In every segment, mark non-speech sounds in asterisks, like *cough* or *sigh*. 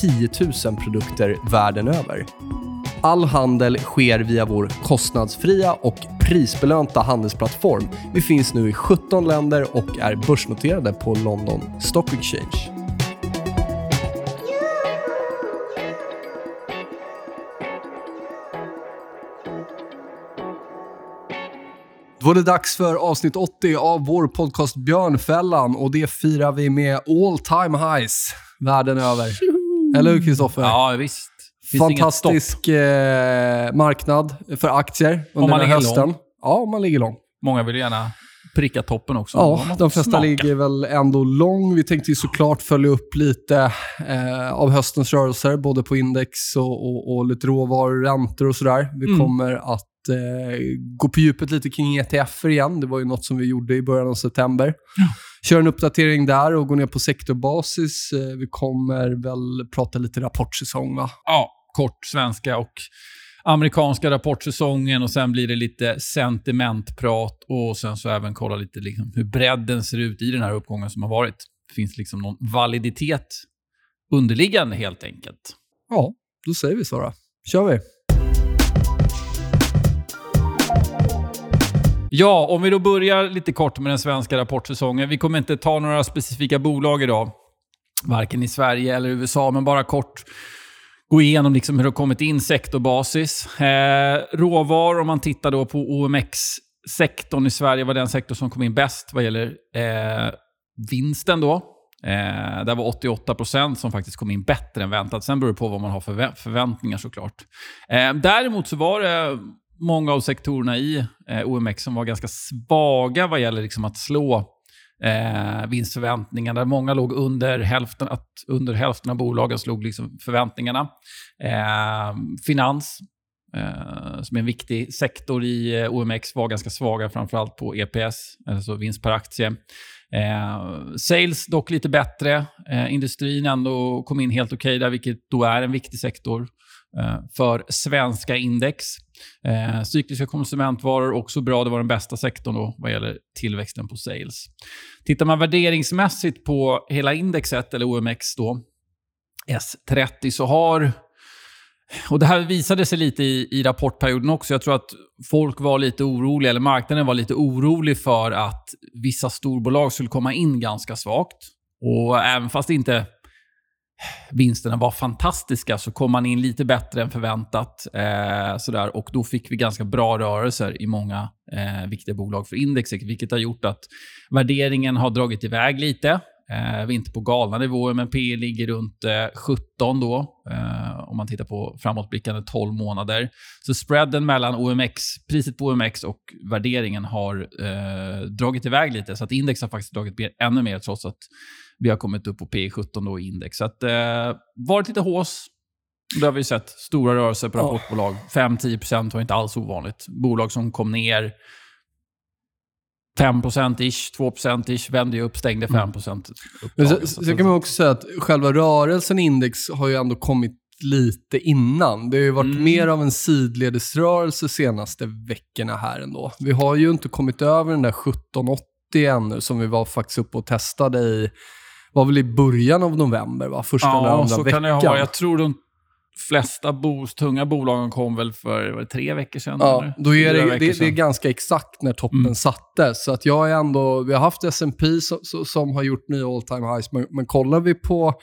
10 000 produkter världen över. All handel sker via vår kostnadsfria och prisbelönta handelsplattform. Vi finns nu i 17 länder och är börsnoterade på London Stock Exchange. Då är det dags för avsnitt 80 av vår podcast Björnfällan och det firar vi med all time highs världen över. Eller hur Kristoffer? Ja, visst. Fantastisk eh, marknad för aktier under den här hösten. lång. Ja, om man ligger lång. Många vill gärna pricka toppen också. Ja, de flesta smaka. ligger väl ändå lång. Vi tänkte ju såklart följa upp lite eh, av höstens rörelser, både på index och, och, och lite råvaror, räntor och sådär. Vi Mm. kommer att eh, gå på djupet lite kring ETF igen. Det var ju något som vi gjorde i början av september. Kör en uppdatering där och gå ner på sektorbasis. Eh, vi kommer väl prata lite rapportsäsong, va? Ja, kort svenska och amerikanska rapportsäsongen och sen blir det lite sentimentprat och sen så även kolla lite liksom hur bredden ser ut i den här uppgången som har varit. Det finns liksom någon validitet underliggande helt enkelt. Ja, då säger vi så då. kör vi. Ja, om vi då börjar lite kort med den svenska rapportsäsongen. Vi kommer inte ta några specifika bolag idag, varken i Sverige eller USA, men bara kort gå igenom liksom hur det har kommit in sektorbasis. Eh, råvaror, om man tittar då på OMX-sektorn i Sverige, var den sektor som kom in bäst vad gäller eh, vinsten då. Eh, där var 88% som faktiskt kom in bättre än väntat. Sen beror det på vad man har för förväntningar såklart. Eh, däremot så var det många av sektorerna i eh, OMX som var ganska svaga vad gäller liksom att slå eh, vinstförväntningarna. Många låg under hälften, att under hälften av bolagen slog liksom förväntningarna. Eh, finans, eh, som är en viktig sektor i eh, OMX, var ganska svaga, framförallt på EPS, alltså vinst per aktie. Eh, sales dock lite bättre. Eh, industrin ändå kom in helt okej där, vilket då är en viktig sektor eh, Eh, för svenska index. Eh, cykliska konsumentvaror också bra. Det var den bästa sektorn då vad gäller tillväxten på sales. Tittar man värderingsmässigt på hela indexet, eller OMX då, S30, så har... Och Det här visade sig lite i, i rapportperioden också. Jag tror att folk var lite oroliga, eller marknaden var lite orolig för att vissa storbolag skulle komma in ganska svagt. Och även fast det inte vinsterna var fantastiska så kom man in lite bättre än förväntat. Eh, sådär. Och då fick vi ganska bra rörelser i många eh, viktiga bolag för indexet, vilket har gjort att värderingen har dragit iväg lite. Eh, vi är inte på galna nivåer, men P ligger runt eh, 17 då, eh, om man tittar på framåtblickande 12 månader. Så spreaden mellan OMX, priset på OMX och värderingen har eh, dragit iväg lite, så att index har faktiskt dragit ner ännu mer, trots att vi har kommit upp på P17 då i index. Så att, eh, varit lite hås. Det har vi sett. Stora rörelser på rapportbolag. 5-10% var inte alls ovanligt. Bolag som kom ner 5%-ish, 2%-ish, vände ju upp, stängde 5% upp. Men dagen. så, Så kan man också säga att själva rörelsen index har ju ändå kommit lite innan. Det har ju varit Mm. mer av en sidledesrörelse senaste veckorna här ändå. Vi har ju inte kommit över den där 1780 ännu som vi var faktiskt uppe och testade i, var väl i början av november va? Första eller Ja, andra så veckan. kan det ha. Jag tror de flesta bo, tunga bolagen kom väl för var det tre veckor sedan? Ja, eller? då är det, det, det är ganska exakt när toppen Mm. sattes. Så att jag är ändå, vi har haft S&P som, som- som har gjort nya all time highs, men, men kollar vi på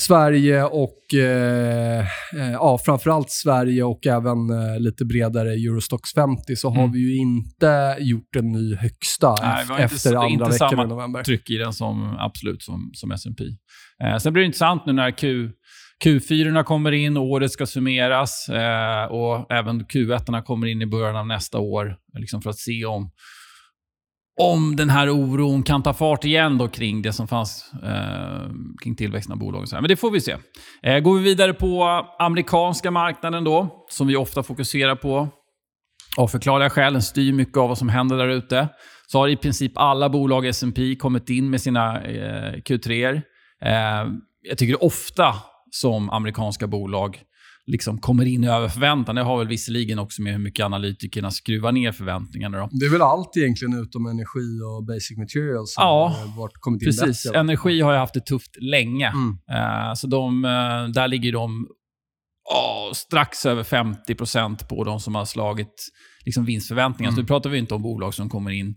Sverige och eh, eh, ja, framförallt Sverige och även eh, lite bredare Eurostox 50 så har Mm. vi ju inte gjort en ny högsta Nej, har inte efter så- andra inte veckan samma i november. tryck i den som absolut som, som S&P. Eh, sen blir det intressant nu när Q, Q4 kommer in, året ska summeras eh, och även Q1 kommer in i början av nästa år liksom för att se om om den här oron kan ta fart igen då kring det som fanns eh, kring tillväxten av bolagen. Men det får vi se. Eh, går vi vidare på amerikanska marknaden då, som vi ofta fokuserar på. Av förklarliga skäl, den styr mycket av vad som händer där ute. Så har i princip alla bolag i S&P kommit in med sina eh, Q3. Eh, jag tycker ofta som amerikanska bolag liksom kommer in över förväntan. Det har väl visserligen också med hur mycket analytikerna skruvar ner förväntningarna. Då. Det är väl allt egentligen utom energi och basic materials som ja, har kommit in precis. Bättre. Energi har ju haft det tufft länge. Mm. Uh, så de, uh, där ligger de oh, strax över 50% på de som har slagit liksom, vinstförväntningar. Mm. Så nu pratar vi inte om bolag som kommer in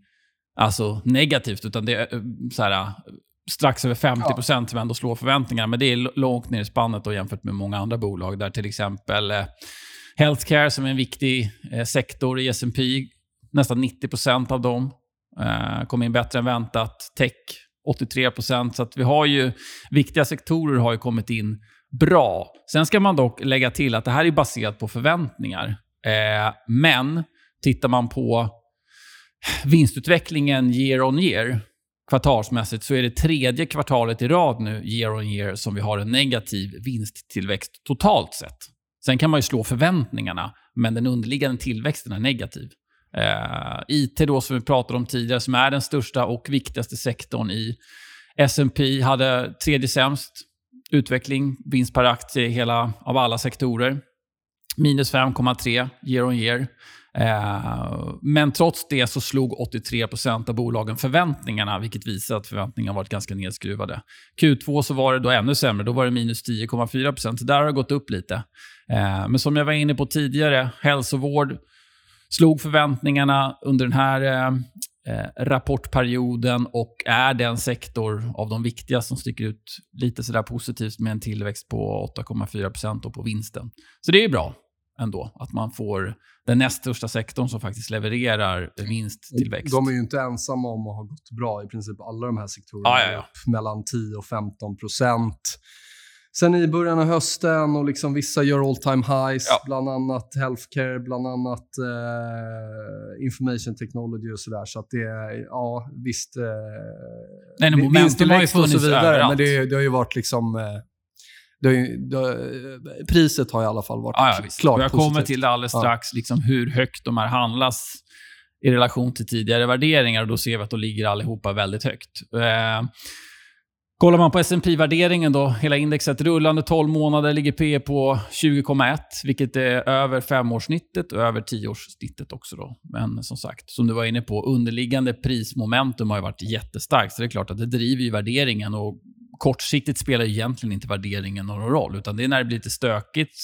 alltså, negativt, utan det är uh, så här, strax över 50 ja. som ändå slår förväntningarna. Men det är långt ner i spannet då, jämfört med många andra bolag. Där till exempel eh, healthcare, som är en viktig eh, sektor i S&P nästan 90% av dem eh, kom in bättre än väntat. Tech 83% Så att vi har ju, viktiga sektorer har ju kommit in bra. Sen ska man dock lägga till att det här är baserat på förväntningar. Eh, men tittar man på vinstutvecklingen year on year kvartalsmässigt så är det tredje kvartalet i rad nu, year on year, som vi har en negativ vinsttillväxt totalt sett. Sen kan man ju slå förväntningarna, men den underliggande tillväxten är negativ. Eh, IT då, som vi pratade om tidigare, som är den största och viktigaste sektorn i S&P hade tredje sämst utveckling, vinst per aktie hela, av alla sektorer. Minus 5,3 year on year. Eh, men trots det så slog 83% av bolagen förväntningarna, vilket visar att förväntningarna varit ganska nedskruvade. Q2 så var det då ännu sämre. Då var det minus 10,4 så där har det gått upp lite. Eh, men som jag var inne på tidigare, hälsovård slog förväntningarna under den här eh, rapportperioden och är den sektor av de viktiga som sticker ut lite sådär positivt med en tillväxt på 8,4% på vinsten. Så det är bra ändå. Att man får den näst största sektorn som faktiskt levererar minst tillväxt. De är ju inte ensamma om att ha gått bra. I princip alla de här sektorerna ah, ja, ja. upp mellan 10 och 15 procent. Sen i början av hösten och liksom vissa gör all time highs, ja. bland annat healthcare, bland annat eh, information technology och sådär. Så att det är, ja visst, eh, Nej, momentum har ju funnits och så vidare. Överallt. Men det, det har ju varit liksom eh, det, det, priset har i alla fall varit ja, ja, klart och Jag positivt. kommer till det alldeles strax, ja. liksom hur högt de här handlas i relation till tidigare värderingar. och Då ser vi att de ligger allihopa väldigt högt. Eh, kollar man på S&P värderingen då, hela indexet rullande 12 månader ligger P på 20,1, vilket är över femårssnittet och över tioårssnittet också. Då. Men som sagt, som du var inne på, underliggande prismomentum har varit jättestarkt, så det är klart att det driver ju värderingen. och kortsiktigt spelar egentligen inte värderingen någon roll, utan det är när det blir lite stökigt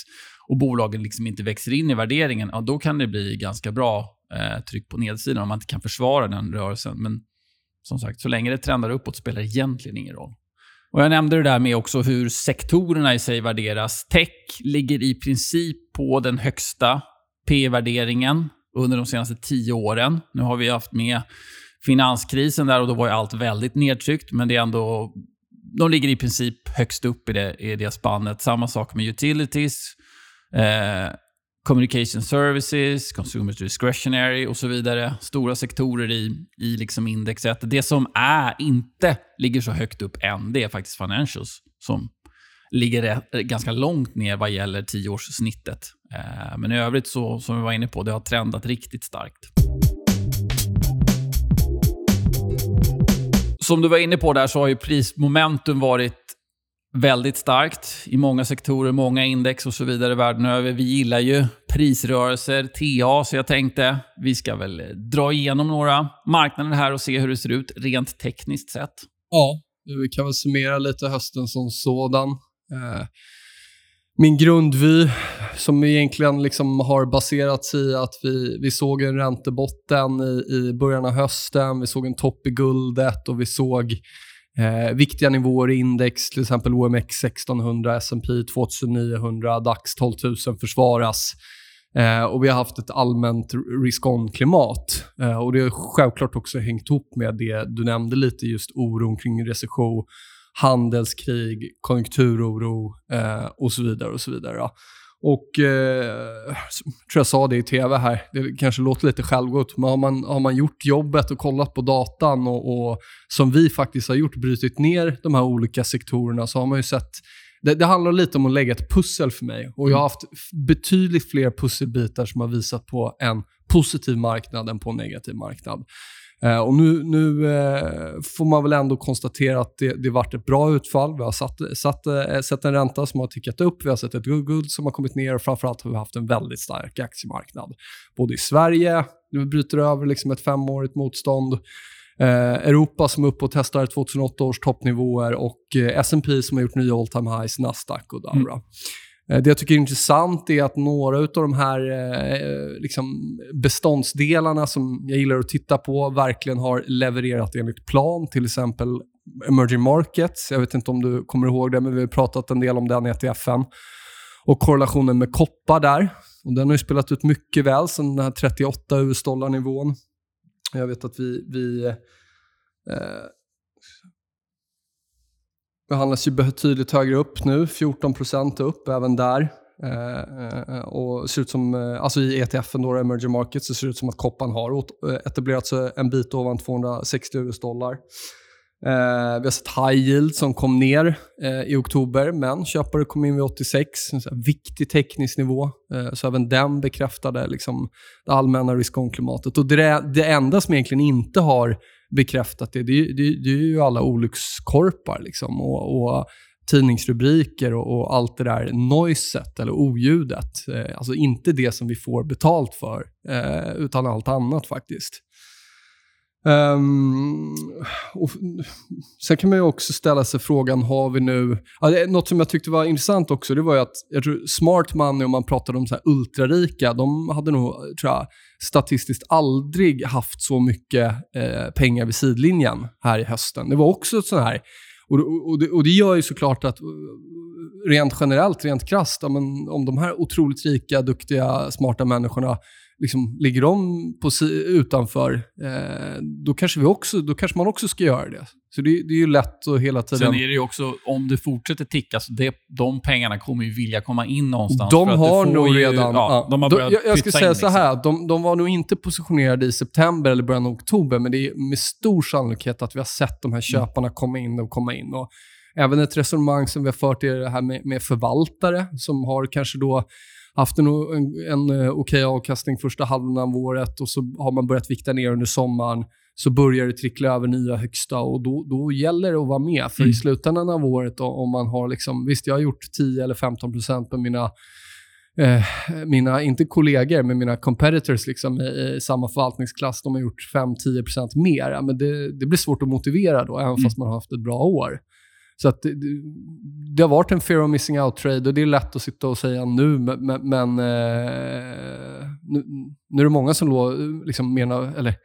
och bolagen liksom inte växer in i värderingen, ja, då kan det bli ganska bra eh, tryck på nedsidan om man inte kan försvara den rörelsen. Men som sagt, så länge det trendar uppåt spelar det egentligen ingen roll. Och Jag nämnde det där med också hur sektorerna i sig värderas. Tech ligger i princip på den högsta P-värderingen under de senaste tio åren. Nu har vi haft med finanskrisen där och då var ju allt väldigt nedtryckt, men det är ändå de ligger i princip högst upp i det, i det spannet. Samma sak med utilities, eh, communication services, consumer discretionary och så vidare. Stora sektorer i, i liksom indexet. Det som är, inte ligger så högt upp än, det är faktiskt financials som ligger ganska långt ner vad gäller tioårssnittet. Eh, men i övrigt, så, som vi var inne på, det har trendat riktigt starkt. Som du var inne på där så har ju prismomentum varit väldigt starkt i många sektorer, många index och så vidare världen över. Vi gillar ju prisrörelser, TA, så jag tänkte vi ska väl dra igenom några marknader här och se hur det ser ut rent tekniskt sett. Ja, vi kan väl summera lite hösten som sådan. Eh, min grundvy, som egentligen liksom har baserats i att vi, vi såg en räntebotten i, i början av hösten, vi såg en topp i guldet och vi såg eh, viktiga nivåer i index, till exempel OMX 1600, S&P 2900, DAX 12 000 försvaras. Eh, och vi har haft ett allmänt risk-on-klimat. Eh, och det har självklart också hängt ihop med det du nämnde lite, just oron kring recession handelskrig, konjunkturoro eh, och så vidare. och så vidare. Och eh, tror jag sa det i tv här, det kanske låter lite självgott, men har man, har man gjort jobbet och kollat på datan och, och som vi faktiskt har gjort, brutit ner de här olika sektorerna, så har man ju sett det, det, handlar lite om att lägga ett pussel för mig. Och Jag har haft betydligt fler pusselbitar som har visat på en positiv marknad än på en negativ marknad. Eh, och nu, nu eh, får man väl ändå konstatera att det, det varit ett bra utfall. Vi har satt, satt, eh, sett en ränta som har tickat upp, vi har sett ett guld som har kommit ner och framförallt har vi haft en väldigt stark aktiemarknad. Både i Sverige, nu bryter över liksom ett femårigt motstånd, Europa som är uppe och testar 2008 års toppnivåer och S&P som har gjort nya all time highs, Nasdaq och Dowra. Mm. Eh, det jag tycker är intressant är att några av de här eh, liksom beståndsdelarna som jag gillar att titta på verkligen har levererat enligt plan. Till exempel emerging markets. Jag vet inte om du kommer ihåg det, men vi har pratat en del om den i ETFen. Och korrelationen med koppar där. Och den har ju spelat ut mycket väl sen den här 38 US-dollar-nivån. Jag vet att vi, vi eh, behandlas ju betydligt högre upp nu, 14% upp även där. Eh, eh, och ser ut som, eh, alltså I ETFen, då, emerging markets, så ser det ut som att koppan har eh, etablerat sig en bit ovan 260 US-dollar. Eh, vi har sett high yield som kom ner eh, i oktober, men köpare kom in vid 86. En viktig teknisk nivå. Eh, så även den bekräftade liksom, det allmänna risk-on-klimatet. det, det enda som egentligen inte har bekräftat det, det, det, det är ju alla olyckskorpar liksom, och, och tidningsrubriker och, och, allt det där noiset eller oljudet. Eh, alltså inte det som vi får betalt för, eh, utan allt annat faktiskt. Um, och sen kan man ju också ställa sig frågan, har vi nu... Ja, något som jag tyckte var intressant också, det var ju att jag tror smart money, om man pratade om så här ultrarika, de hade nog, tror jag, statistiskt aldrig haft så mycket eh, pengar vid sidlinjen här i hösten. Det var också ett sånt här... Och, och, det, och det gör ju såklart att rent generellt, rent krasst, om de här otroligt rika, duktiga, smarta människorna liksom, ligger de på, utanför, eh, då, kanske vi också, då kanske man också ska göra det. Så det, det är ju lätt att hela tiden... Sen är det ju också, om det fortsätter ticka, så det, de pengarna kommer ju vilja komma in någonstans. De har nog ju, redan... Ja, de har börjat jag, jag ska säga in, så här, liksom. de, de var nog inte positionerade i september eller början av oktober, men det är med stor sannolikhet att vi har sett de här mm. köparna komma in och komma in. Och även ett resonemang som vi har fört är det här med, med förvaltare som har kanske då haft en, en, en eh, okej okay avkastning första halvan av året och så har man börjat vikta ner under sommaren så börjar det trickla över nya högsta och då, då gäller det att vara med. För mm. i slutändan av året, då, om man har liksom, visst jag har gjort 10 eller 15 procent på mina Eh, mina, inte kollegor, men mina competitors liksom, i, i samma förvaltningsklass, de har gjort 5-10% mer. Men det, det, blir svårt att motivera då, även mm. fast man har haft ett bra år. Så att det, det, har varit en fear of missing out-trade och det är lätt att sitta och säga nu, men, men eh, nu, nu, är det många som lå, liksom menar, eller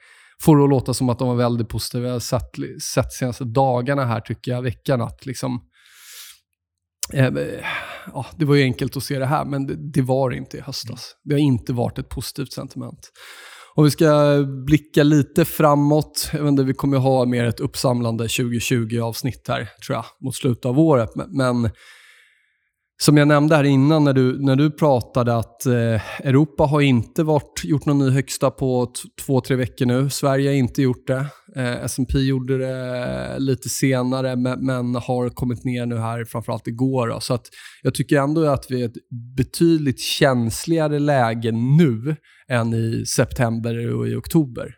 får det att låta som att de var väldigt positiva. Jag har sett, sett senaste dagarna här, tycker jag, veckan, att liksom, eh, ja, det var ju enkelt att se det här, men det, det var det inte i höstas. Det har inte varit ett positivt sentiment. Om vi ska blicka lite framåt, jag vet inte, vi kommer ha mer ett uppsamlande 2020-avsnitt här, tror jag, mot slutet av året. Men, men som jag nämnde här innan när du, när du pratade att eh, Europa har inte varit, gjort någon ny högsta på två, tre veckor nu. Sverige har inte gjort det. Eh, S&P gjorde det lite senare men, men, har kommit ner nu här framförallt igår. Då. Så att jag tycker ändå att vi är i ett betydligt känsligare läge nu än i september och i oktober.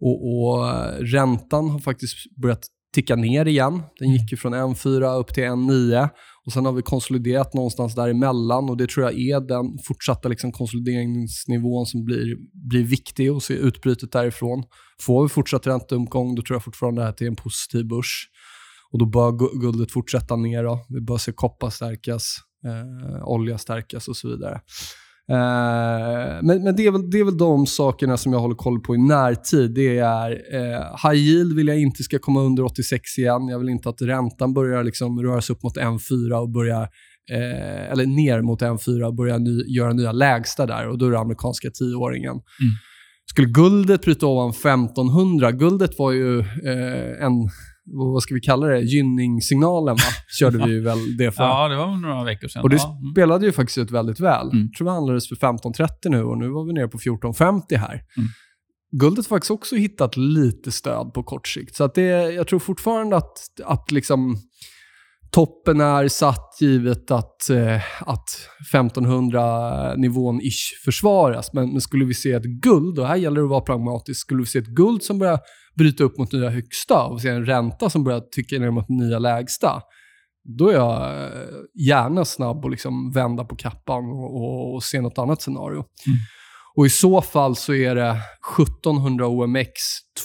Och, och eh, Räntan har faktiskt börjat ticka ner igen. Den gick ju från 1,4 upp till 1,9 och sen har vi konsoliderat någonstans däremellan och det tror jag är den fortsatta liksom konsolideringsnivån som blir, blir viktig och se utbrytet därifrån. Får vi fortsatt ränteuppgång då tror jag fortfarande det här till en positiv börs. Och då bör guldet fortsätta ner. Då. Vi bör se koppar stärkas, eh, olja stärkas och så vidare. Eh, men, men det, är väl, det är väl de sakerna som jag håller koll på i närtid. Det är uh, High yield vill jag inte ska komma under 86 igen. Jag vill inte att räntan börjar liksom röra sig upp mot 1,4 och börja uh, eller ner mot 1,4 och börja ny, göra nya lägsta där. Och Då är det amerikanska tioåringen. Mm. Skulle guldet bryta ovan 1500, guldet var ju en vad ska vi kalla det, gynningssignalen va? *laughs* körde vi ju väl det för. Ja, det var några veckor sedan. Och det ja. spelade ju faktiskt ut väldigt väl. Mm. Jag tror vi handlades för 15.30 nu och nu var vi nere på 14.50 här. Mm. Guldet har faktiskt också hittat lite stöd på kort sikt. Så att det, jag tror fortfarande att, att liksom toppen är satt givet att, eh, att 1500-nivån ish försvaras. Men, men skulle vi se ett guld, och här gäller det att vara pragmatisk, skulle vi se ett guld som börjar bryta upp mot nya högsta och se en ränta som börjar tycka ner mot nya lägsta, då är jag eh, gärna snabb att liksom vända på kappan och, och, och se något annat scenario. Och i så fall så är det 1700 OMX,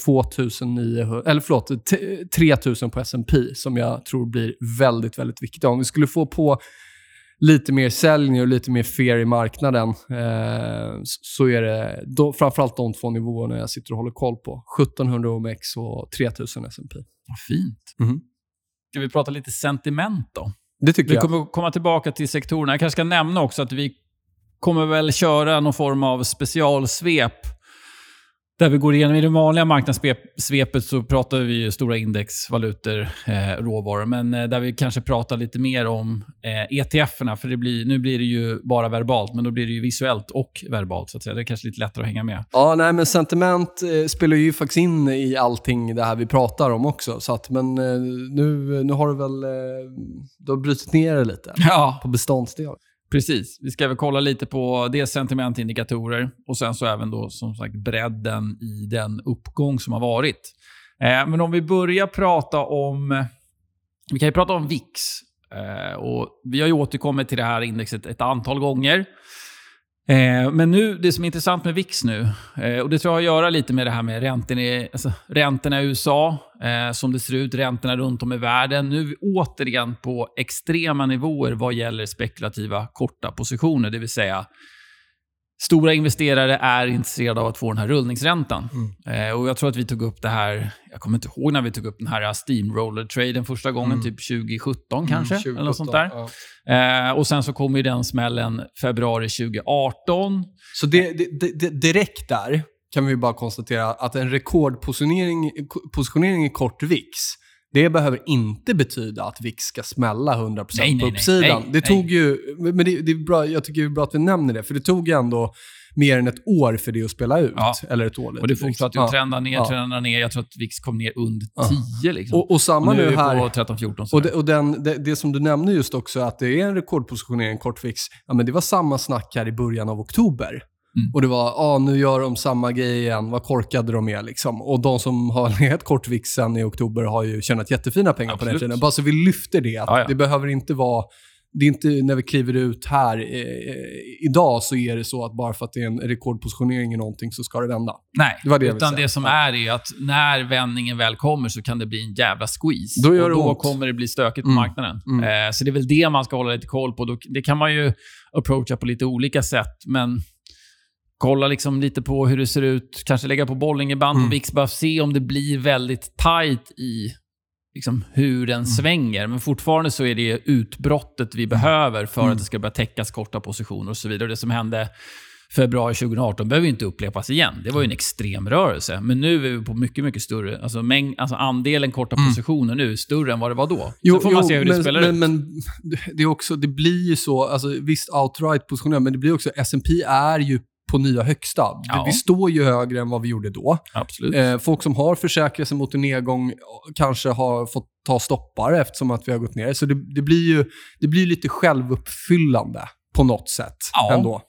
2900, eller förlåt, t- 3000 på S&P som jag tror blir väldigt, väldigt viktiga. Om vi skulle få på lite mer säljning och lite mer fair i marknaden eh, så är det då, framförallt de två nivåerna jag sitter och håller koll på. 1700 OMX och 3000 S&P. Vad fint. Mhm. Ska vi prata lite sentiment då? Det tycker Vi jag. kommer komma tillbaka till sektorerna. Jag kanske ska nämna också att vi kommer väl köra någon form av specialsvep. Där vi går igenom i det vanliga marknadssvepet så pratar vi ju stora index, valutor, eh, råvaror. Men eh, där vi kanske pratar lite mer om eh, ETF-erna. För det blir, nu blir det ju bara verbalt, men då blir det ju visuellt och verbalt. så att säga. Det är kanske lite lättare att hänga med. Ja, nej, men sentiment eh, spelar ju faktiskt in i allting det här vi pratar om också. Så att, men eh, nu, nu har du väl eh, du har brutit ner det lite Ja, på beståndsdelar. Precis. Vi ska väl kolla lite på dels sentimentindikatorer och sen så även då som sagt bredden i den uppgång som har varit. Eh, men om vi börjar prata om... Vi kan ju prata om VIX. Eh, och vi har ju återkommit till det här indexet ett antal gånger. Eh, men nu, det som är intressant med VIX nu, eh, och det tror jag har att göra lite med det här med räntorna i, alltså, räntorna i USA, eh, som det ser ut, räntorna runt om i världen. Nu är vi återigen på extrema nivåer vad gäller spekulativa korta positioner, det vill säga Stora investerare är intresserade av att få den här rullningsräntan. Eh, och Jag tror att vi tog upp det här, jag kommer inte ihåg när vi tog upp den här steamroller-traden första gången, Mm. typ 2017 kanske? Mm, eller sånt 2017, där. ja. Eh, och sen så kom ju den smällen februari 2018. Så det, det, det, det, direkt där kan vi bara konstatera att en rekordpositionering positionering i kort VIX, det behöver inte betyda att VIX ska smälla 100% Nej, nej, på nej, uppsidan. nej, det tog nej. ju, men det, det är bra, jag tycker det är bra att vi nämner det, för det tog ju ändå mer än ett år för det att spela ut. Ja. Eller ett år. Och det fortsatte Ja. trenda ner, Ja. trenda ner. Jag tror att VIX kom ner under Ja. 10. Liksom. Och, och samma nu är nu vi här. på 13-14. Och, det, och den, det, det som du nämnde just också, att det är en rekordpositionering kort VIX, ja, men det var samma snack här i början av oktober. Mm. Och det var, ah, nu gör de samma grej igen, vad korkade de är liksom. Och de som har *laughs* legat kort VIX sen i oktober har ju tjänat jättefina pengar på den Absolut. tiden. Bara så vi lyfter det, att Ja, ja. det behöver inte vara det är inte när vi kliver ut här eh, idag så är det så att bara för att det är en rekordpositionering i någonting så ska det vända. Nej, Det var det utan det som är är att när vändningen väl kommer så kan det bli en jävla squeeze. Då gör och det då ont. kommer det bli stökigt på Mm. marknaden. Mm. Eh, så det är väl det man ska hålla lite koll på. Då, det kan man ju approacha på lite olika sätt, men kolla liksom lite på hur det ser ut. Kanske lägga på bollingeband Mm. på VIX, bara se om det blir väldigt tight i liksom, hur Mm. den svänger. Men fortfarande så är det utbrottet vi behöver för Mm. att det ska börja täckas korta positioner och så vidare. Och det som hände februari 2018 behöver inte upprepas igen. Det var ju en extrem rörelse. Men nu är vi på mycket, mycket större... Alltså, mäng, alltså andelen korta positioner nu är större än vad det var då. så får man se hur det men, spelar men, ut. Men det, är också, det blir ju så, alltså, visst outright positionering, men det blir också, S&P är ju på nya högsta. Ja. Vi står ju högre än vad vi gjorde då. Absolut. Eh, folk som har försäkrat sig mot en nedgång kanske har fått ta stoppare eftersom att vi har gått ner. Så det, det blir ju det blir lite självuppfyllande på något sätt Ja. ändå.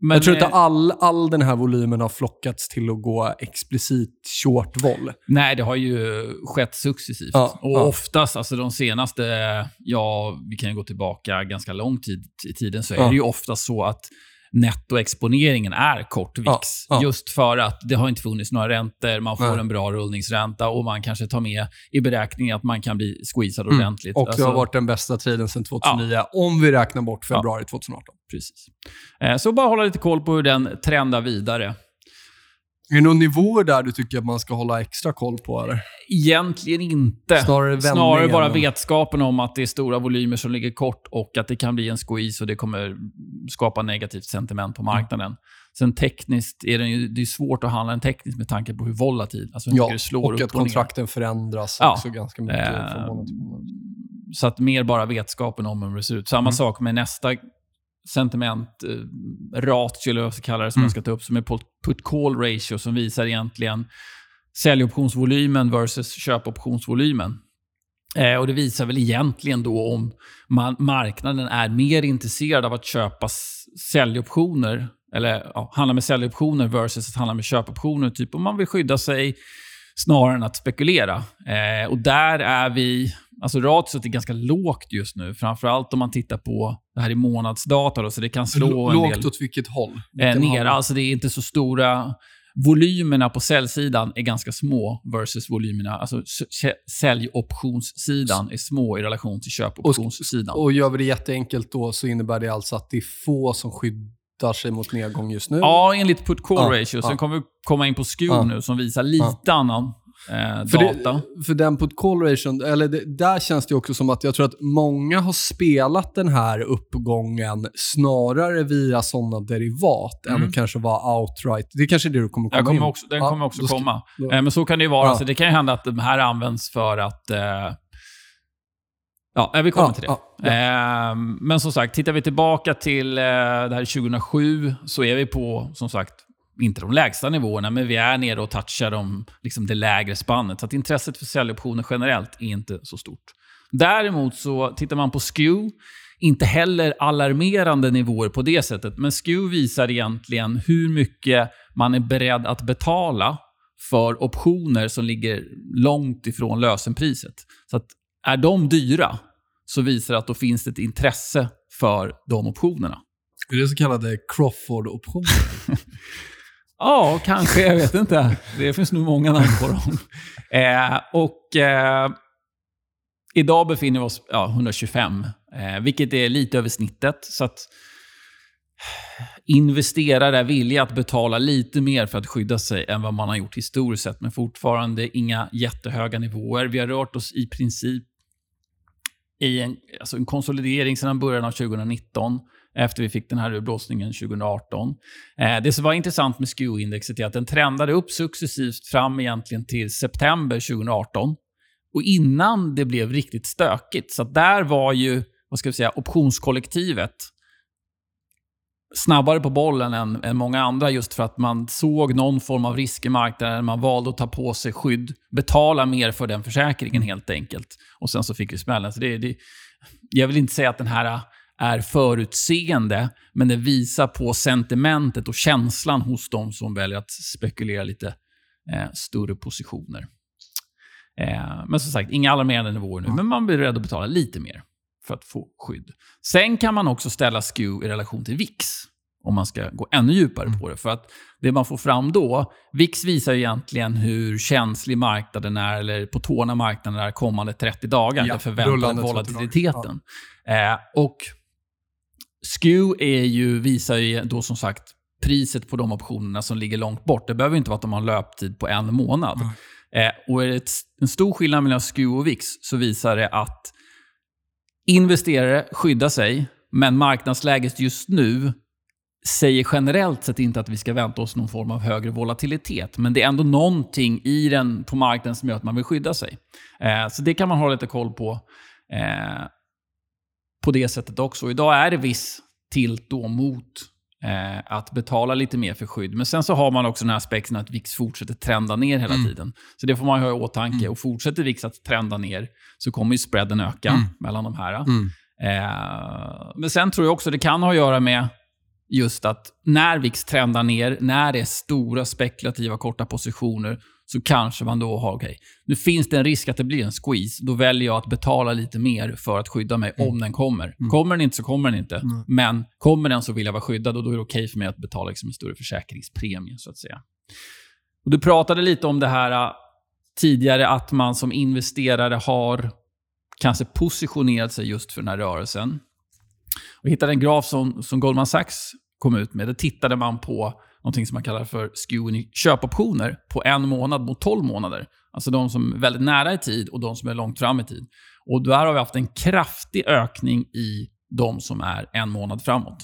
Men, jag tror inte eh, all, all den här volymen har flockats till att gå explicit short vol. Nej, det har ju skett successivt. Ja, och ja. oftast, alltså de senaste, ja, vi kan ju gå tillbaka ganska lång tid i tiden, så är Ja. det ju ofta så att nettoexponeringen är kort VIX. Ja, ja. Just för att det har inte funnits några räntor, man får Nej. en bra rullningsränta och man kanske tar med i beräkningen att man kan bli squeezad Mm. ordentligt. Och Alltså, det har varit den bästa tiden sedan 2009, om vi räknar bort februari 2018. Precis. Eh, Så bara hålla lite koll på hur den trendar vidare. Är det någon nivå där du tycker att man ska hålla extra koll på? Eller? Egentligen inte. Snarare. Snarare bara vetskapen om att det är stora volymer som ligger kort och att det kan bli en squeeze och det kommer skapar negativt sentiment på marknaden. Mm. Sen tekniskt är det, ju, det är svårt att handla den tekniskt med tanke på hur volatil, alltså hur ja, det slår och att kontrakten förändras ja. också ganska mycket. Eh, så att mer bara vetskapen om hur det ser ut. Samma mm. sak med nästa sentiment, eh, ratio eller vad jag ska kalla det, som mm. jag ska ta upp, som är put-call ratio, som visar egentligen säljoptionsvolymen versus köpoptionsvolymen. Eh, och Det visar väl egentligen då om man, marknaden är mer intresserad av att köpa säljoptioner, eller ja, handla med säljoptioner versus att handla med köpoptioner. Typ om man vill skydda sig snarare än att spekulera. Eh, och där är vi... Alltså ratiot är ganska lågt just nu. Framförallt om man tittar på det här i månadsdata. Då, så det kan slå L- en del... Lågt åt vilket håll? Eh, ner. Alltså det är inte så stora volymerna på säljsidan är ganska små versus volymerna, alltså säljoptionssidan är små i relation till köpoptionssidan. Och, och gör vi det jätteenkelt då så innebär det alltså att det är få som skyddar sig mot nedgång just nu? Ja, enligt put call ja, ratio. Sen ja. kommer vi komma in på SKU ja. nu som visar lite ja. annan eh, för data. Det, för den put call ration, eller det, där känns det också som att jag tror att många har spelat den här uppgången snarare via sådana derivat mm. än att kanske vara outright. Det är kanske är det du kommer komma kommer in. Också, den ja, kommer också ska, komma. Då, eh, men så kan det ju vara. Ja. Alltså, det kan ju hända att de här används för att eh, Ja, vi kommer ja, till det. Ja, ja. Eh, men som sagt, tittar vi tillbaka till eh, det här 2007 så är vi på, som sagt, inte de lägsta nivåerna, men vi är nere och touchar de, liksom det lägre spannet. Så att intresset för säljoptioner generellt är inte så stort. Däremot så tittar man på SKEW, inte heller alarmerande nivåer på det sättet, men SKEW visar egentligen hur mycket man är beredd att betala för optioner som ligger långt ifrån lösenpriset. Så att är de dyra så visar det att då finns det ett intresse för de optionerna. Är det så kallade Crawford-optioner? *laughs* Ja, kanske. Jag vet inte. Det finns nog många namn på dem. *laughs* Eh, och eh, idag befinner vi oss ja, 125, eh, vilket är lite över snittet. Så att investerare är villiga att betala lite mer för att skydda sig än vad man har gjort historiskt sett, men fortfarande inga jättehöga nivåer. Vi har rört oss i princip i en, alltså en konsolidering sedan början av 2019 efter vi fick den här urblåsningen 2018. Eh, det som var intressant med SKEW-indexet är att den trendade upp successivt fram egentligen till september 2018. Och innan det blev riktigt stökigt. Så där var ju, vad ska vi säga, optionskollektivet snabbare på bollen än, än många andra just för att man såg någon form av risk i marknaden. Man valde att ta på sig skydd, betala mer för den försäkringen helt enkelt. Och sen så fick vi smällen. Så det, det, jag vill inte säga att den här är förutseende, men det visar på sentimentet och känslan hos de som väljer att spekulera lite eh, större positioner. Eh, men som sagt, inga alarmerande nivåer nu, men man blir beredd att betala lite mer för att få skydd. Sen kan man också ställa SKEW i relation till VIX, om man ska gå ännu djupare på det. För att det man får fram då, VIX visar egentligen hur känslig marknaden är, eller på tårna marknaden är kommande 30 dagar, ja, den förväntade volatiliteten. Ja. Eh, och SKEW är ju, visar ju då som sagt priset på de optionerna som ligger långt bort. Det behöver inte vara att de har en löptid på en månad. Mm. Eh, och är det en stor skillnad mellan SKEW och VIX så visar det att investerare skyddar sig, men marknadsläget just nu säger generellt sett inte att vi ska vänta oss någon form av högre volatilitet. Men det är ändå någonting i den på marknaden som gör att man vill skydda sig. Eh, så det kan man ha lite koll på. Eh, på det sättet också. Idag är det viss tilt då mot eh, att betala lite mer för skydd. Men sen så har man också den här aspekten att VIX fortsätter trenda ner hela mm. tiden. Så det får man ha i åtanke. Mm. Och fortsätter VIX att trenda ner så kommer ju spreaden öka mm. mellan de här. Mm. Eh, men sen tror jag också det kan ha att göra med just att när VIX trendar ner, när det är stora spekulativa korta positioner, så kanske man då har, okej, okay, nu finns det en risk att det blir en squeeze. Då väljer jag att betala lite mer för att skydda mig mm. om den kommer. Mm. Kommer den inte så kommer den inte. Mm. Men kommer den så vill jag vara skyddad och då är det okej okay för mig att betala liksom en större försäkringspremie, så att säga. Och du pratade lite om det här äh, tidigare, att man som investerare har kanske positionerat sig just för den här rörelsen. Jag hittade en graf som, som Goldman Sachs kom ut med. Där tittade man på någonting som man kallar för skewen i köpoptioner på en månad mot 12 månader. Alltså de som är väldigt nära i tid och de som är långt fram i tid. Och där har vi haft en kraftig ökning i de som är en månad framåt.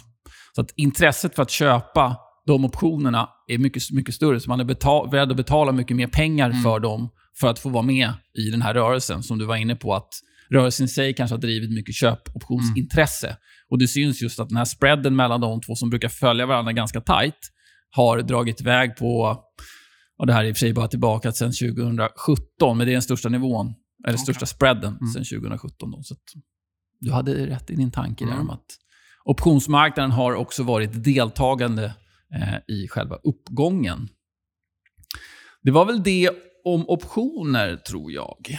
Så att intresset för att köpa de optionerna är mycket, mycket större. Så man är betal, beredd att betala mycket mer pengar Mm. för dem för att få vara med i den här rörelsen. Som du var inne på, att rörelsen i sig kanske har drivit mycket köpoptionsintresse. Mm. Och det syns just att den här spreaden mellan de två som brukar följa varandra ganska tight har dragit iväg på, och det här är i och för sig bara tillbaka sedan 2017, men det är den största nivån, eller största spreaden Mm. sedan 2017. Då, så att du hade rätt i din tanke där Mm. om att optionsmarknaden har också varit deltagande eh, i själva uppgången. Det var väl det om optioner, tror jag.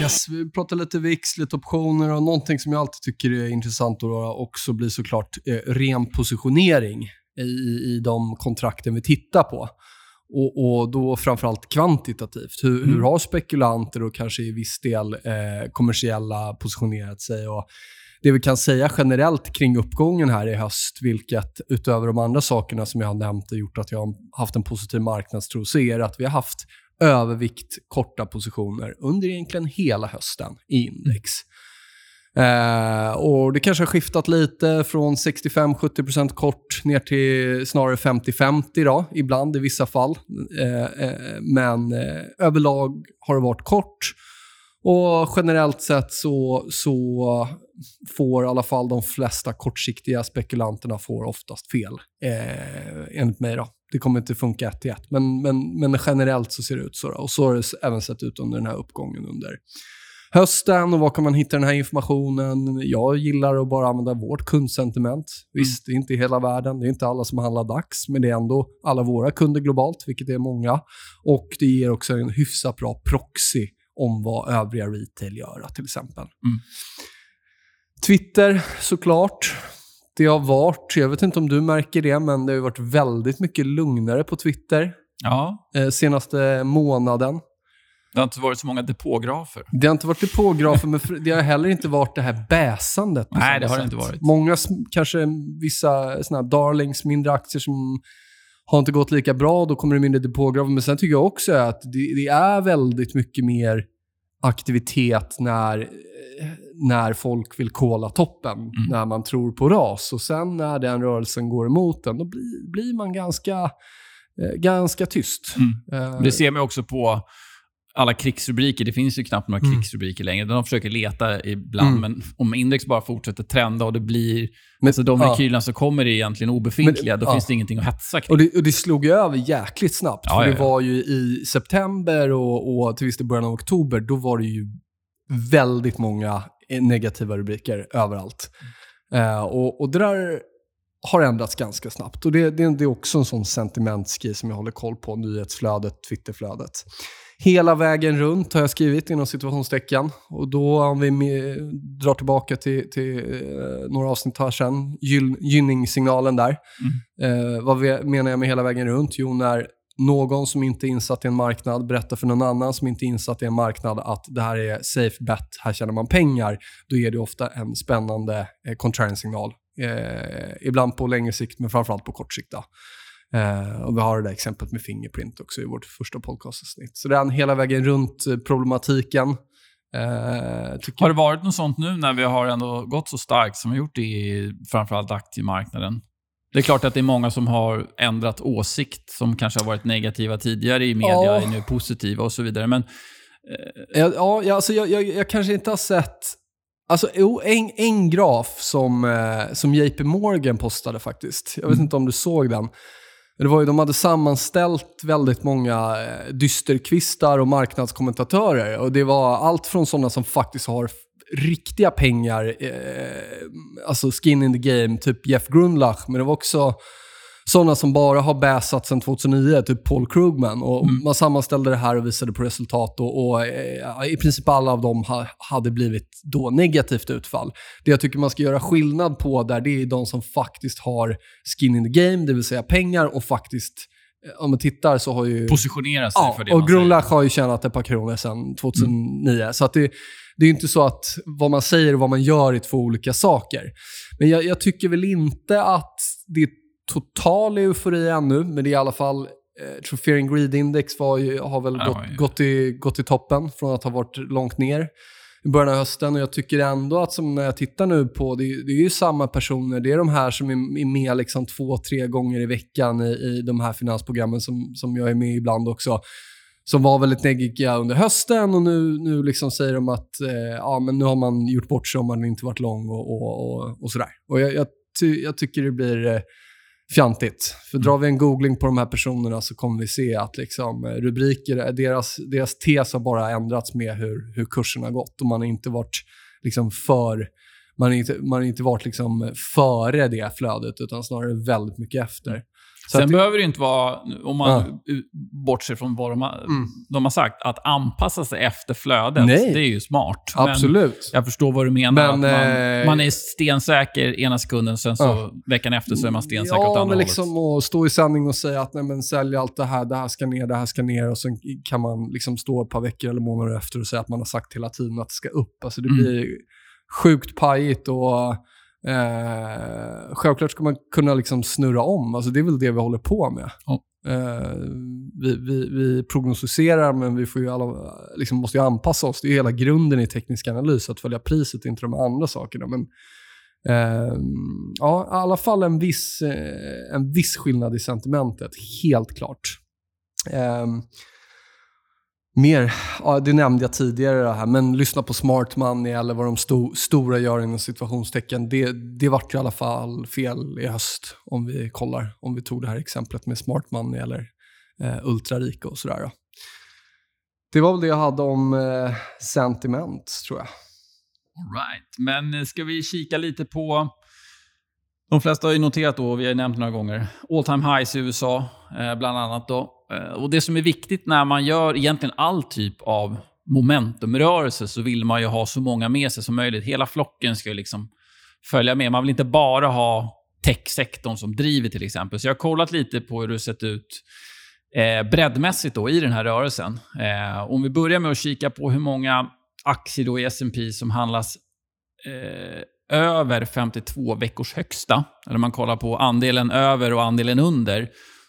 Yes, vi pratar lite VIX, lite optioner och någonting som jag alltid tycker är intressant att också blir såklart eh, ren positionering i, i de kontrakten vi tittar på. Och, och då framförallt kvantitativt. Hur, Mm. hur har spekulanter och kanske i viss del eh, kommersiella positionerat sig? Och det vi kan säga generellt kring uppgången här i höst, vilket utöver de andra sakerna som jag har nämnt har gjort att jag har haft en positiv marknadstro, så är det att vi har haft övervikt korta positioner under egentligen hela hösten i index. Eh, och Det kanske har skiftat lite från 65-70% kort ner till snarare 50-50 ibland i vissa fall. Eh, eh, men eh, överlag har det varit kort. Och generellt sett så, så får i alla fall de flesta kortsiktiga spekulanterna får oftast fel. Eh, enligt mig då. Det kommer inte funka ett till ett. Men, men, men generellt så ser det ut så. Då. Och så har det även sett ut under den här uppgången under hösten. Och var kan man hitta den här informationen? Jag gillar att bara använda vårt kundsentiment. Visst, det är inte hela världen. Det är inte alla som handlar dags. Men det är ändå alla våra kunder globalt, vilket är många. Och det ger också en hyfsat bra proxy om vad övriga retail gör, till exempel. Twitter, såklart. Det har varit, jag vet inte om du märker det, men det har varit väldigt mycket lugnare på Twitter Ja, eh, senaste månaden. det har inte varit så många depågrafer. Det har inte varit depågrafer, men det har heller inte varit det här bäsandet. Nej, det har det inte varit. Många, kanske vissa såna darlings, mindre aktier som har inte gått lika bra, då kommer det mindre depågrafer. Men sen tycker jag också att det, det är väldigt mycket mer aktivitet när, eh, när folk vill kolla toppen, Mm. när man tror på ras. Och sen när den rörelsen går emot den, då blir, blir man ganska, eh, ganska tyst. Mm. Eh, Det ser man också på alla krigsrubriker. Det finns ju knappt några Mm. krigsrubriker längre. De försöker leta ibland, Mm. men om index bara fortsätter trenda och det blir... Men- alltså de ja. rekylerna som kommer är egentligen obefintliga. Men- då ja. finns det ingenting att hetsa kring. Och det, och det slog ju över jäkligt snabbt. Ja, för det var ju i september och, och till viss del början av oktober, då var det ju väldigt många negativa rubriker överallt. Eh, och, och det där har ändrats ganska snabbt. Och det, det, det är också en sån sentimentsgrej som jag håller koll på, nyhetsflödet, Twitterflödet. Hela vägen runt har jag skrivit inom situationstecken. Och då om vi drar tillbaka till, till eh, några avsnitt här sen, gyll- gynningssignalen där. Eh, vad vi, menar jag med hela vägen runt? Jo, när någon som inte är insatt i en marknad berättar för någon annan som inte är insatt i en marknad att det här är safe bet, här tjänar man pengar, då är det ofta en spännande eh, contrarian-signal. Eh, ibland på längre sikt, men framförallt på kort sikt. då. Eh, och vi har det där exemplet med Fingerprint också i vårt första podcastavsnitt. Så den hela vägen runt eh, problematiken. Tycker Har det varit något sånt nu när vi har ändå gått så starkt som vi gjort i framförallt aktiemarknaden? Det är klart att det är många som har ändrat åsikt, som kanske har varit negativa tidigare i media, Ja. är nu positiva och så vidare. Men Ja, ja, ja, alltså jag, jag, jag kanske inte har sett... Alltså, en, en graf som, som JP Morgan postade faktiskt. Jag vet Mm. inte om du såg den. Det var ju, de hade sammanställt väldigt många eh, dysterkvistar och marknadskommentatörer. Och det var allt från sådana som faktiskt har riktiga pengar, eh, alltså skin in the game, typ Jeff Grundlach. Men det var också sådana som bara har bäsat sedan 2009, typ Paul Krugman. Och Mm. Man sammanställde det här och visade på resultat och, och eh, i princip alla av dem ha, hade blivit då negativt utfall. Det jag tycker man ska göra skillnad på där, det är de som faktiskt har skin in the game, det vill säga pengar och faktiskt, eh, om man tittar så har ju... positionera sig Ja, för det och. Grundlach har ju tjänat ett par kronor sedan 2009. Så att det, det är inte så att vad man säger och vad man gör är två olika saker. Men jag, jag tycker väl inte att det är total eufori ännu, men det är i alla fall eh, tror Fear and Greed Index var ju, har väl gått, gått, i, gått i toppen från att ha varit långt ner i början av hösten. Och jag tycker ändå att som när jag tittar nu på, det, är- det är ju samma personer, det är de här som är, är med liksom två, tre gånger i veckan i, i de här finansprogrammen som, som jag är med i ibland också. Som var väldigt neggiga under hösten och nu, nu liksom säger de att eh, ja, men nu har man gjort bort sig om man inte varit lång och, och, och, och sådär. Och jag, jag, ty, jag tycker det blir eh, fjantigt. För drar vi en googling på de här personerna så kommer vi se att liksom, eh, rubriker, deras, deras tes har bara ändrats med hur, hur kursen har gått. Och man har inte varit liksom för man har inte, man har inte varit liksom före det flödet utan snarare väldigt mycket efter. Så Sen att, behöver det inte vara, om man Ja. bortser från vad de har, Mm. de har sagt, att anpassa sig efter flödet. Nej. Det är ju smart. Men absolut. jag förstår vad du menar. Men, man, eh, man är stensäker ena sekunden, sen så Ja. veckan efter så är man stensäker åt Ja, andra men hållet. liksom att stå i sändning och säga att nej, men sälj allt det här, det här ska ner, det här ska ner och sen kan man liksom stå ett par veckor eller månader efter och säga att man har sagt hela tiden att det ska upp. Alltså det Mm. blir sjukt pajigt och eh, självklart ska man kunna liksom snurra om. Alltså det är väl det vi håller på med. Ja. Eh, vi, vi, vi prognostiserar men vi får ju alla, liksom måste ju anpassa oss. Det är ju hela grunden i teknisk analys, att följa priset, inte de andra sakerna. Men Eh, ja, i alla fall en viss, eh, en viss skillnad i sentimentet, helt klart. Mer, ja, det nämnde jag tidigare det här, men lyssna på smart money eller vad de sto, stora gör inom situationstecken. Det, det vart i alla fall fel i höst om vi kollar, om vi tog det här exemplet med smart money eller eh, ultrarika och sådär. Då. Det var väl det jag hade om eh, sentiment, tror jag. All right. Men eh, ska vi kika lite på... De flesta har ju noterat då, vi har ju nämnt några gånger, all time highs i USA, eh, bland annat. Då. Eh, och det som är viktigt när man gör egentligen all typ av momentumrörelse så vill man ju ha så många med sig som möjligt. Hela flocken ska ju liksom följa med. Man vill inte bara ha techsektorn som driver till exempel. Så jag har kollat lite på hur det sett ut eh, breddmässigt då i den här rörelsen. Eh, om vi börjar med att kika på hur många aktier då i S&P som handlas eh, över 52 veckors högsta, eller om man kollar på andelen över och andelen under,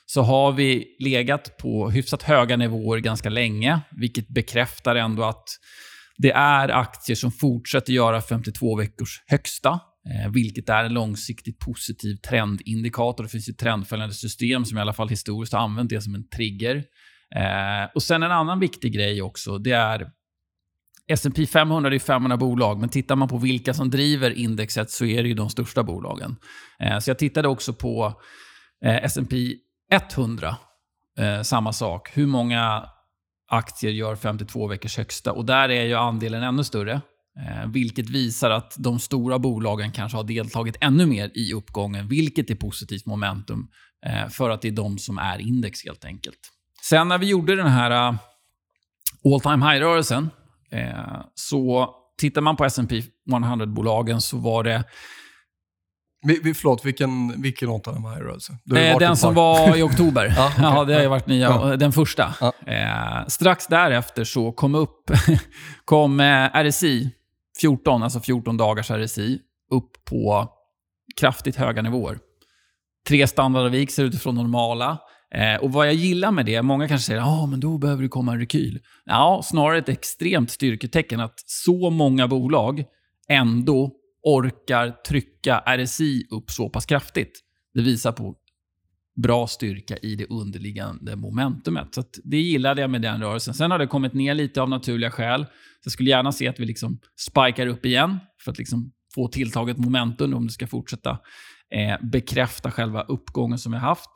så har vi legat på hyfsat höga nivåer ganska länge, vilket bekräftar ändå att det är aktier som fortsätter göra 52 veckors högsta, eh, vilket är en långsiktigt positiv trendindikator. Det finns ju trendföljande system som i alla fall historiskt har använt det som en trigger. Eh, och sen en annan viktig grej också, det är S&P 500 är 500 bolag, men tittar man på vilka som driver indexet så är det ju de största bolagen. Eh, så jag tittade också på S&P 100. Eh, samma sak. Hur många aktier gör 52 veckors högsta? Och där är ju andelen ännu större. Eh, vilket visar att de stora bolagen kanske har deltagit ännu mer i uppgången, vilket är positivt momentum eh, för att det är de som är index helt enkelt. Sen när vi gjorde den här eh, uh, all time high-rörelsen Eh, så tittar man på S&P 100-bolagen så var det vi, vi, förlåt, vilken, vilken av de här rörelser? eh, den som var i oktober. *laughs* Ja, okej. ja, det har ju varit nya. Ja. Den första. Ja. Eh, strax därefter så kom upp *laughs* kom eh, RSI 14, alltså 14 dagars RSI, upp på kraftigt höga nivåer. Tre standardavvikelser utifrån normala. Eh, och vad jag gillar med det, många kanske säger att ah, men då behöver det komma en rekyl. Ja, snarare ett extremt styrketecken att så många bolag ändå orkar trycka RSI upp så pass kraftigt. Det visar på bra styrka i det underliggande momentumet. Så att det gillade jag med den rörelsen. Sen har det kommit ner lite av naturliga skäl. Så jag skulle gärna se att vi liksom spikar upp igen för att liksom få tilltaget momentum om det ska fortsätta eh, bekräfta själva uppgången som vi haft.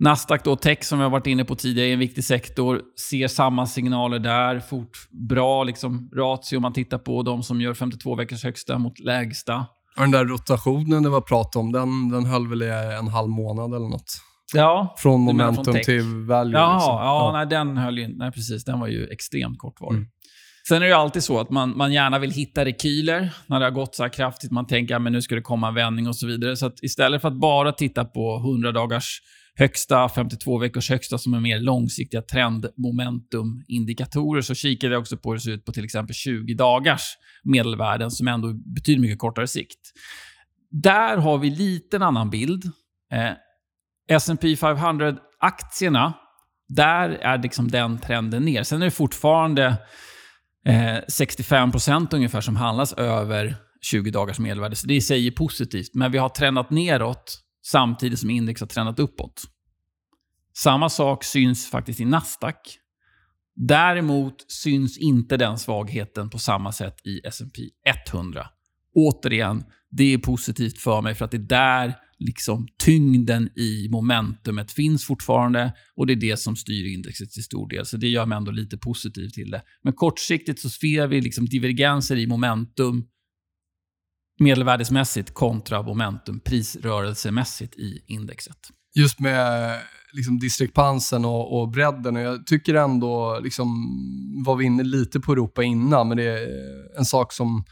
Nasdaq då, tech som vi har varit inne på tidigare, är en viktig sektor. Ser samma signaler där. Fort, bra liksom, ratio om man tittar på de som gör 52 veckors högsta mot lägsta. Och den där rotationen det var prat om, den, den höll väl i en halv månad eller något? Ja, Från momentum från till value. Jaha, liksom. ja, Nej, den höll ju Nej, precis. Den var ju extremt kortvarig. Mm. Sen är det alltid så att man, man gärna vill hitta rekyler när det har gått så här kraftigt. Man tänker att nu ska det komma en vändning och så vidare. Så att istället för att bara titta på 100 dagars högsta, 52 veckors högsta som är mer långsiktiga trendmomentumindikatorer så kikade jag också på hur det ser ut på till exempel 20 dagars medelvärden som ändå betyder mycket kortare sikt. Där har vi lite en annan bild. Eh, S&P 500-aktierna, där är liksom den trenden ner. Sen är det fortfarande eh, 65% ungefär som handlas över 20 dagars medelvärde, så det i sig är positivt. Men vi har trendat neråt samtidigt som index har trendat uppåt. Samma sak syns faktiskt i Nasdaq. Däremot syns inte den svagheten på samma sätt i S&P 100. Återigen, det är positivt för mig för att det är där liksom tyngden i momentumet finns fortfarande och det är det som styr indexet till stor del. Så det gör mig ändå lite positiv till det. Men kortsiktigt så ser vi liksom divergenser i momentum medelvärdesmässigt kontra momentum prisrörelsemässigt i indexet. Just med liksom diskrepansen och, och bredden. Och jag tycker ändå, liksom, var vi inne lite på Europa innan, men det är en sak som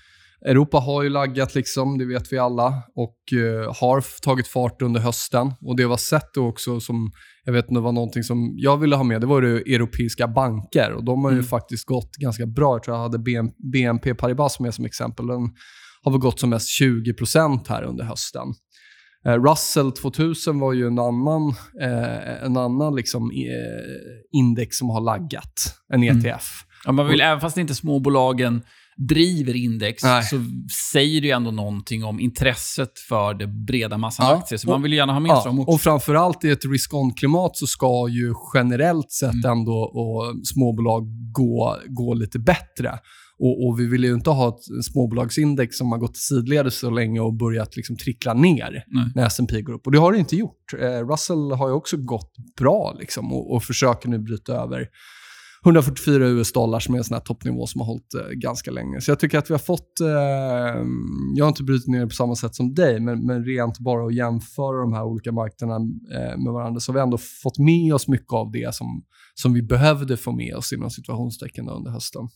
Europa har ju laggat, liksom, det vet vi alla, och uh, har tagit fart under hösten. Och Det vi har sett också, som jag vet inte var någonting som jag ville ha med, det var det europeiska banker. Och De har ju mm. faktiskt gått ganska bra. Jag tror jag hade BNP Paribas med som exempel. Den har väl gått som mest 20% här under hösten. Eh, Russell 2000 var ju en annan, eh, en annan liksom, eh, index som har laggat, en ETF. Mm. Ja, man vill, även fast inte småbolagen driver index Nej. så säger det ju ändå någonting om intresset för det breda massan ja. aktier. Så och, man vill ju gärna ha med ja, sig dem också. Och framförallt i ett risk-on-klimat så ska ju generellt sett mm. ändå och småbolag gå, gå lite bättre. Och, och, vi vill ju inte ha ett småbolagsindex som har gått sidledes så länge och börjat liksom trickla ner Nej. när S&P går upp. Och det har det inte gjort. Eh, Russell har ju också gått bra liksom, och, och försöker nu bryta över 144 US-dollar som är en sån här toppnivå som har hållit eh, ganska länge. Så jag tycker att vi har fått, eh, jag har inte brutit ner det på samma sätt som dig, men, men rent bara att jämföra de här olika marknaderna eh, med varandra så har vi ändå fått med oss mycket av det som, som vi behövde få med oss inom situationstecken under hösten.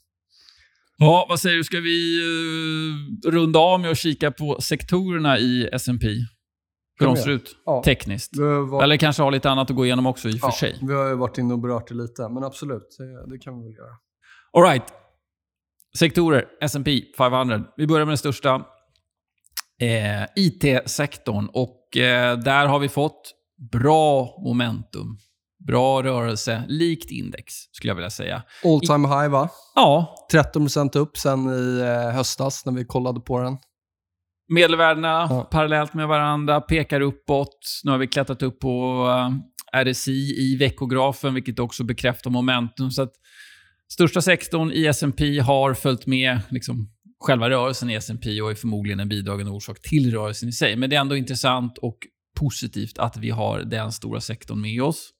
Ja, vad säger du? Ska vi uh, runda av med att kika på sektorerna i S&P? Hur de ser ut ja. tekniskt. Var... Eller kanske ha lite annat att gå igenom också i och ja, för sig. Vi har ju varit inne och berört det lite, men absolut, det, det kan vi väl göra. All right. Sektorer, S&P 500. Vi börjar med den största. Eh, IT-sektorn. Och eh, där har vi fått bra momentum Bra rörelse, likt index skulle jag vilja säga. All time high va? Ja. 13% upp sen i eh, höstas när vi kollade på den. Medelvärdena ja. parallellt med varandra pekar uppåt. Nu har vi klättrat upp på eh, RSI i veckografen, vilket också bekräftar momentum. Så att största sektorn i S&P har följt med liksom, själva rörelsen i S&P och är förmodligen en bidragande orsak till rörelsen i sig. Men det är ändå intressant och positivt att vi har den stora sektorn med oss.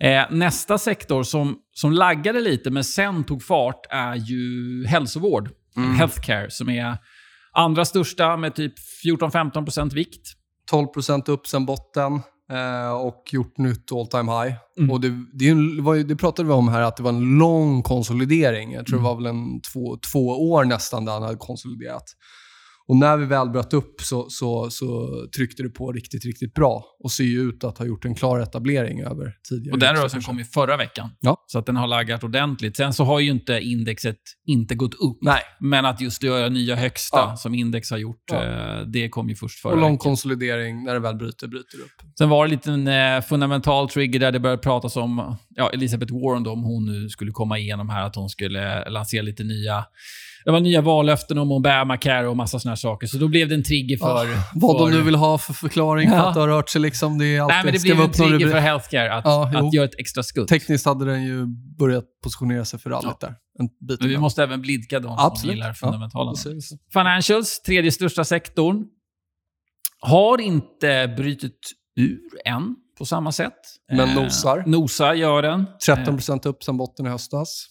Eh, nästa sektor som, som laggade lite men sen tog fart är ju hälsovård. Mm. Healthcare, som är andra största med typ 14-15% vikt. 12% upp sen botten eh, och gjort nytt all time high. Mm. Och det, det, var, det, pratade vi om här, att det var en lång konsolidering. Jag tror mm. det var väl en två, två år nästan där han hade konsoliderat. Och när vi väl bröt upp så, så, så tryckte det på riktigt, riktigt bra och ser ju ut att ha gjort en klar etablering över tidigare. Och den rörelsen kom ju förra veckan, ja. så att den har laggat ordentligt. Sen så har ju inte indexet inte gått upp, Nej. men att just göra nya högsta ja. som index har gjort, ja. Eh, det kom ju först förra Och lång veckan. konsolidering, när det väl bryter, bryter upp. Sen var det en liten eh, fundamental trigger där det började pratas om, ja, Elizabeth Warren då, om hon nu skulle komma igenom här, att hon skulle lansera lite nya det var nya vallöften om Obamacare och massa såna saker. Så då blev det en trigger för... Oh, vad för... de nu vill ha för förklaring för att det har rört sig. Liksom, det är alltid, Nej, men det blev en trigger för healthcare att, ja, att göra ett extra skutt. Tekniskt hade den ju börjat positionera sig för rallyt ja. där. En bit men vi måste även blidka de Absolut. som gillar fundamentala. Ja, Financials, tredje största sektorn, har inte brutit ur än på samma sätt. Men nosar. Eh, nosar gör den. 13% upp sen botten i höstas.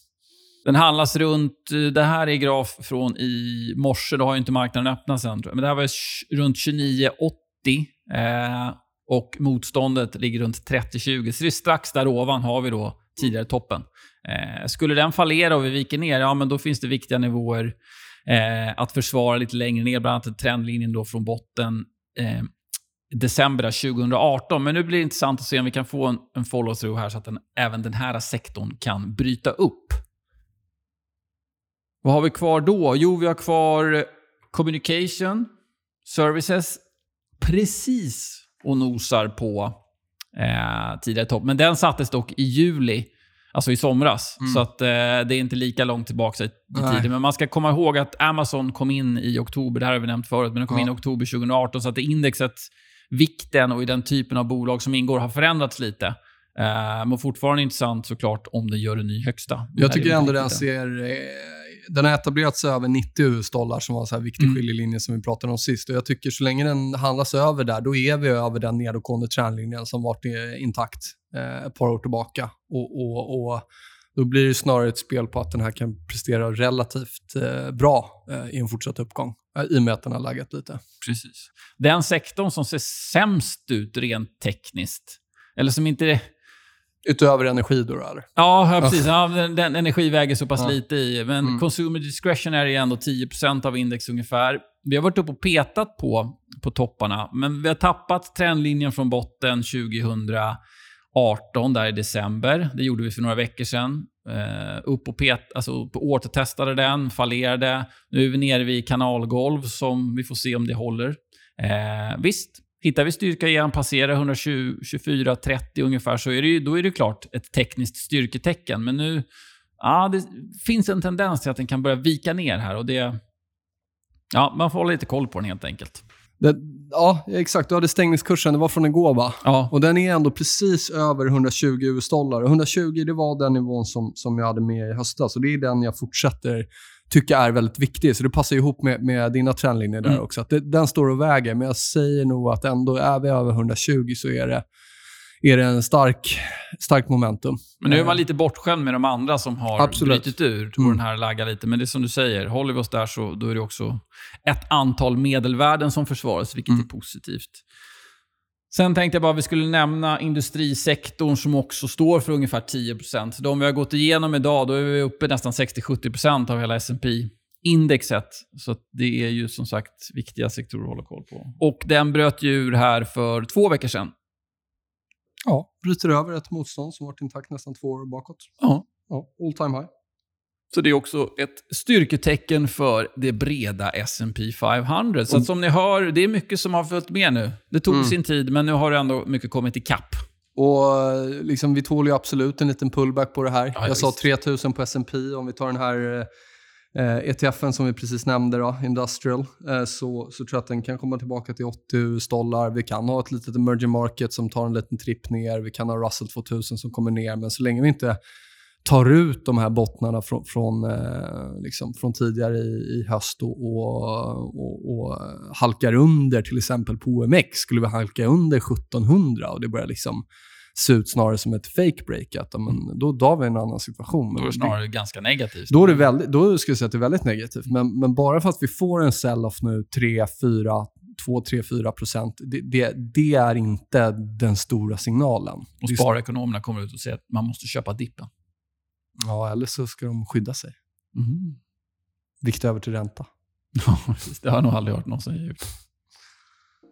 Den handlas runt, eh, det här är graf från i morse, då har ju inte marknaden öppnat sen. Men det här var runt 29,80 eh, och motståndet ligger runt 30-20. Så det är strax där ovan har vi då tidigare toppen. Eh, skulle den fallera och vi viker ner, ja men då finns det viktiga nivåer eh, att försvara lite längre ner, bland annat trendlinjen då från botten eh, december 2018. Men nu blir det intressant att se om vi kan få en, en follow-through här så att den, även den här sektorn kan bryta upp. Vad har vi kvar då? Jo, vi har kvar communication, services, precis och nosar på eh, tidigare topp. Men den sattes dock i juli, alltså i somras. Mm. Så att, eh, det är inte lika långt tillbaka i, i tiden. Men man ska komma ihåg att Amazon kom in i oktober, det här har vi nämnt förut, men den kom Ja. in i oktober 2018. Så att indexet, vikten och i den typen av bolag som ingår har förändrats lite. Eh, men fortfarande intressant såklart om den gör en ny högsta. Jag tycker ändå den ser... Den har etablerat sig över 90 US-dollar som var en så här viktig Mm. skiljelinje som vi pratade om sist. Och jag tycker så länge den handlas över där, då är vi över den nedåtgående trendlinjen som varit eh, intakt eh, ett par år tillbaka. Och, och, och då blir det snarare ett spel på att den här kan prestera relativt eh, bra eh, i en fortsatt uppgång. Eh, I och med att den har laggat lite. Precis. Den sektorn som ser sämst ut rent tekniskt, eller som inte... Utöver energi då, eller? Ja, ja precis. Ja, den, den energi väger så pass Ja. lite i. Men Mm. consumer discretionary är ändå 10% av index ungefär. Vi har varit uppe och petat på, på topparna, men vi har tappat trendlinjen från botten 2018, där i december. Det gjorde vi för några veckor sedan. Eh, upp och pet, alltså återtestade den, fallerade. Nu är vi nere vid kanalgolv som vi får se om det håller. Eh, visst, hittar vi styrka igen, passerar 124-30 ungefär, så är det ju, då är det klart ett tekniskt styrketecken. Men nu, ja, det finns en tendens till att den kan börja vika ner här och det... Ja, man får hålla lite koll på den helt enkelt. Det, ja, exakt. Du hade stängningskursen, det var från igår va? Ja, Och den är ändå precis över 120 US-dollar. Och 120 det var den nivån som, som jag hade med i höstas. Och det är den jag fortsätter tycka är väldigt viktig. Så det passar ihop med, med dina trendlinjer där Mm. också. Att det, den står och väger, men jag säger nog att ändå är vi över 120 så är det, är det en stark, stark momentum. men nu är Eh, man lite bortskämd med de andra som har Absolut. brutit ur och Mm. den här laggar lite. Men det är som du säger, håller vi oss där så då är det också ett antal medelvärden som försvaras, vilket Mm. är positivt. Sen tänkte jag bara att vi skulle nämna industrisektorn som också står för ungefär 10%. De vi har gått igenom idag, då är vi uppe nästan 60-70% av hela S&P indexet. Så det är ju som sagt viktiga sektorer att hålla koll på. Och den bröt ju ur här för två veckor sedan. Ja, bryter över ett motstånd som varit intakt nästan två år bakåt. Ja. Ja, all time high. Så det är också ett styrketecken för det breda S&P 500. Så att som ni hör, det är mycket som har följt med nu. Det tog Mm. sin tid, men nu har det ändå mycket kommit ikapp. Och eh, liksom, vi tål ju absolut en liten pullback på det här. Ja, jag sa visst. 3000 på S&P om vi tar den här eh, ETFen som vi precis nämnde, då, Industrial, eh, så, så tror jag att den kan komma tillbaka till 80 US dollar. Vi kan ha ett litet emerging market som tar en liten tripp ner. Vi kan ha Russell 2000 som kommer ner. Men så länge vi inte tar ut de här bottnarna från, från, eh, liksom, från tidigare i, i höst och, och, och, och halkar under till exempel på OMX, skulle vi halka under 1700 och det börjar liksom se ut snarare som ett fake break, att, men, då, då har vi en annan situation. Då är det snarare ganska negativt. då, är det väldigt, då skulle jag säga att det är väldigt negativt. Men, men bara för att vi får en sell-off nu 3, 4, 2, 3, 4 procent, det, det, det är inte den stora signalen. Och sparekonomerna kommer ut och säger att man måste köpa dippen. Ja, eller så ska de skydda sig. Mm. Vikta över till ränta. *laughs* Ja, precis. Det har jag nog aldrig hört någon säga. ut.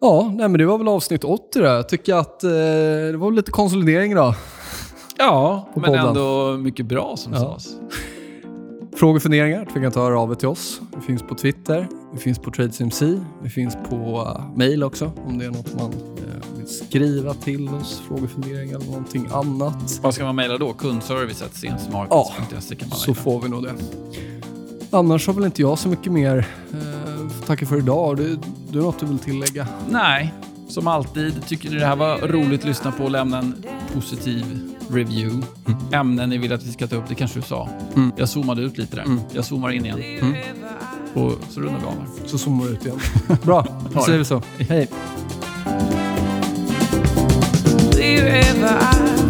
Ja, nej, men det var väl avsnitt 80 då. Jag tycker att eh, det var lite konsolidering då. Ja, men podden. ändå mycket bra som Ja. sades. Frågor och funderingar tveka inte höra av er till oss. Vi finns på Twitter, vi finns på TradesMC, vi finns på uh, mail också om det är något man skriva till oss, frågor och funderingar eller någonting annat. Vad ska man mejla då? Kundservice.sensmarkets.se kan man Så mejla. får vi nog det. Annars har väl inte jag så mycket mer. Eh, tackar för idag. Du, du har något du vill tillägga? Nej, som alltid. Tycker ni det här var roligt att lyssna på, lämna en positiv review. Ämnen ni vill att vi ska ta upp, det kanske du sa. Mm. Jag zoomade ut lite där. Mm. Jag zoomar in igen. Mm. Och så rundar vi av här. Så zoomar du ut igen. Bra, då säger vi så. Hej. wherever I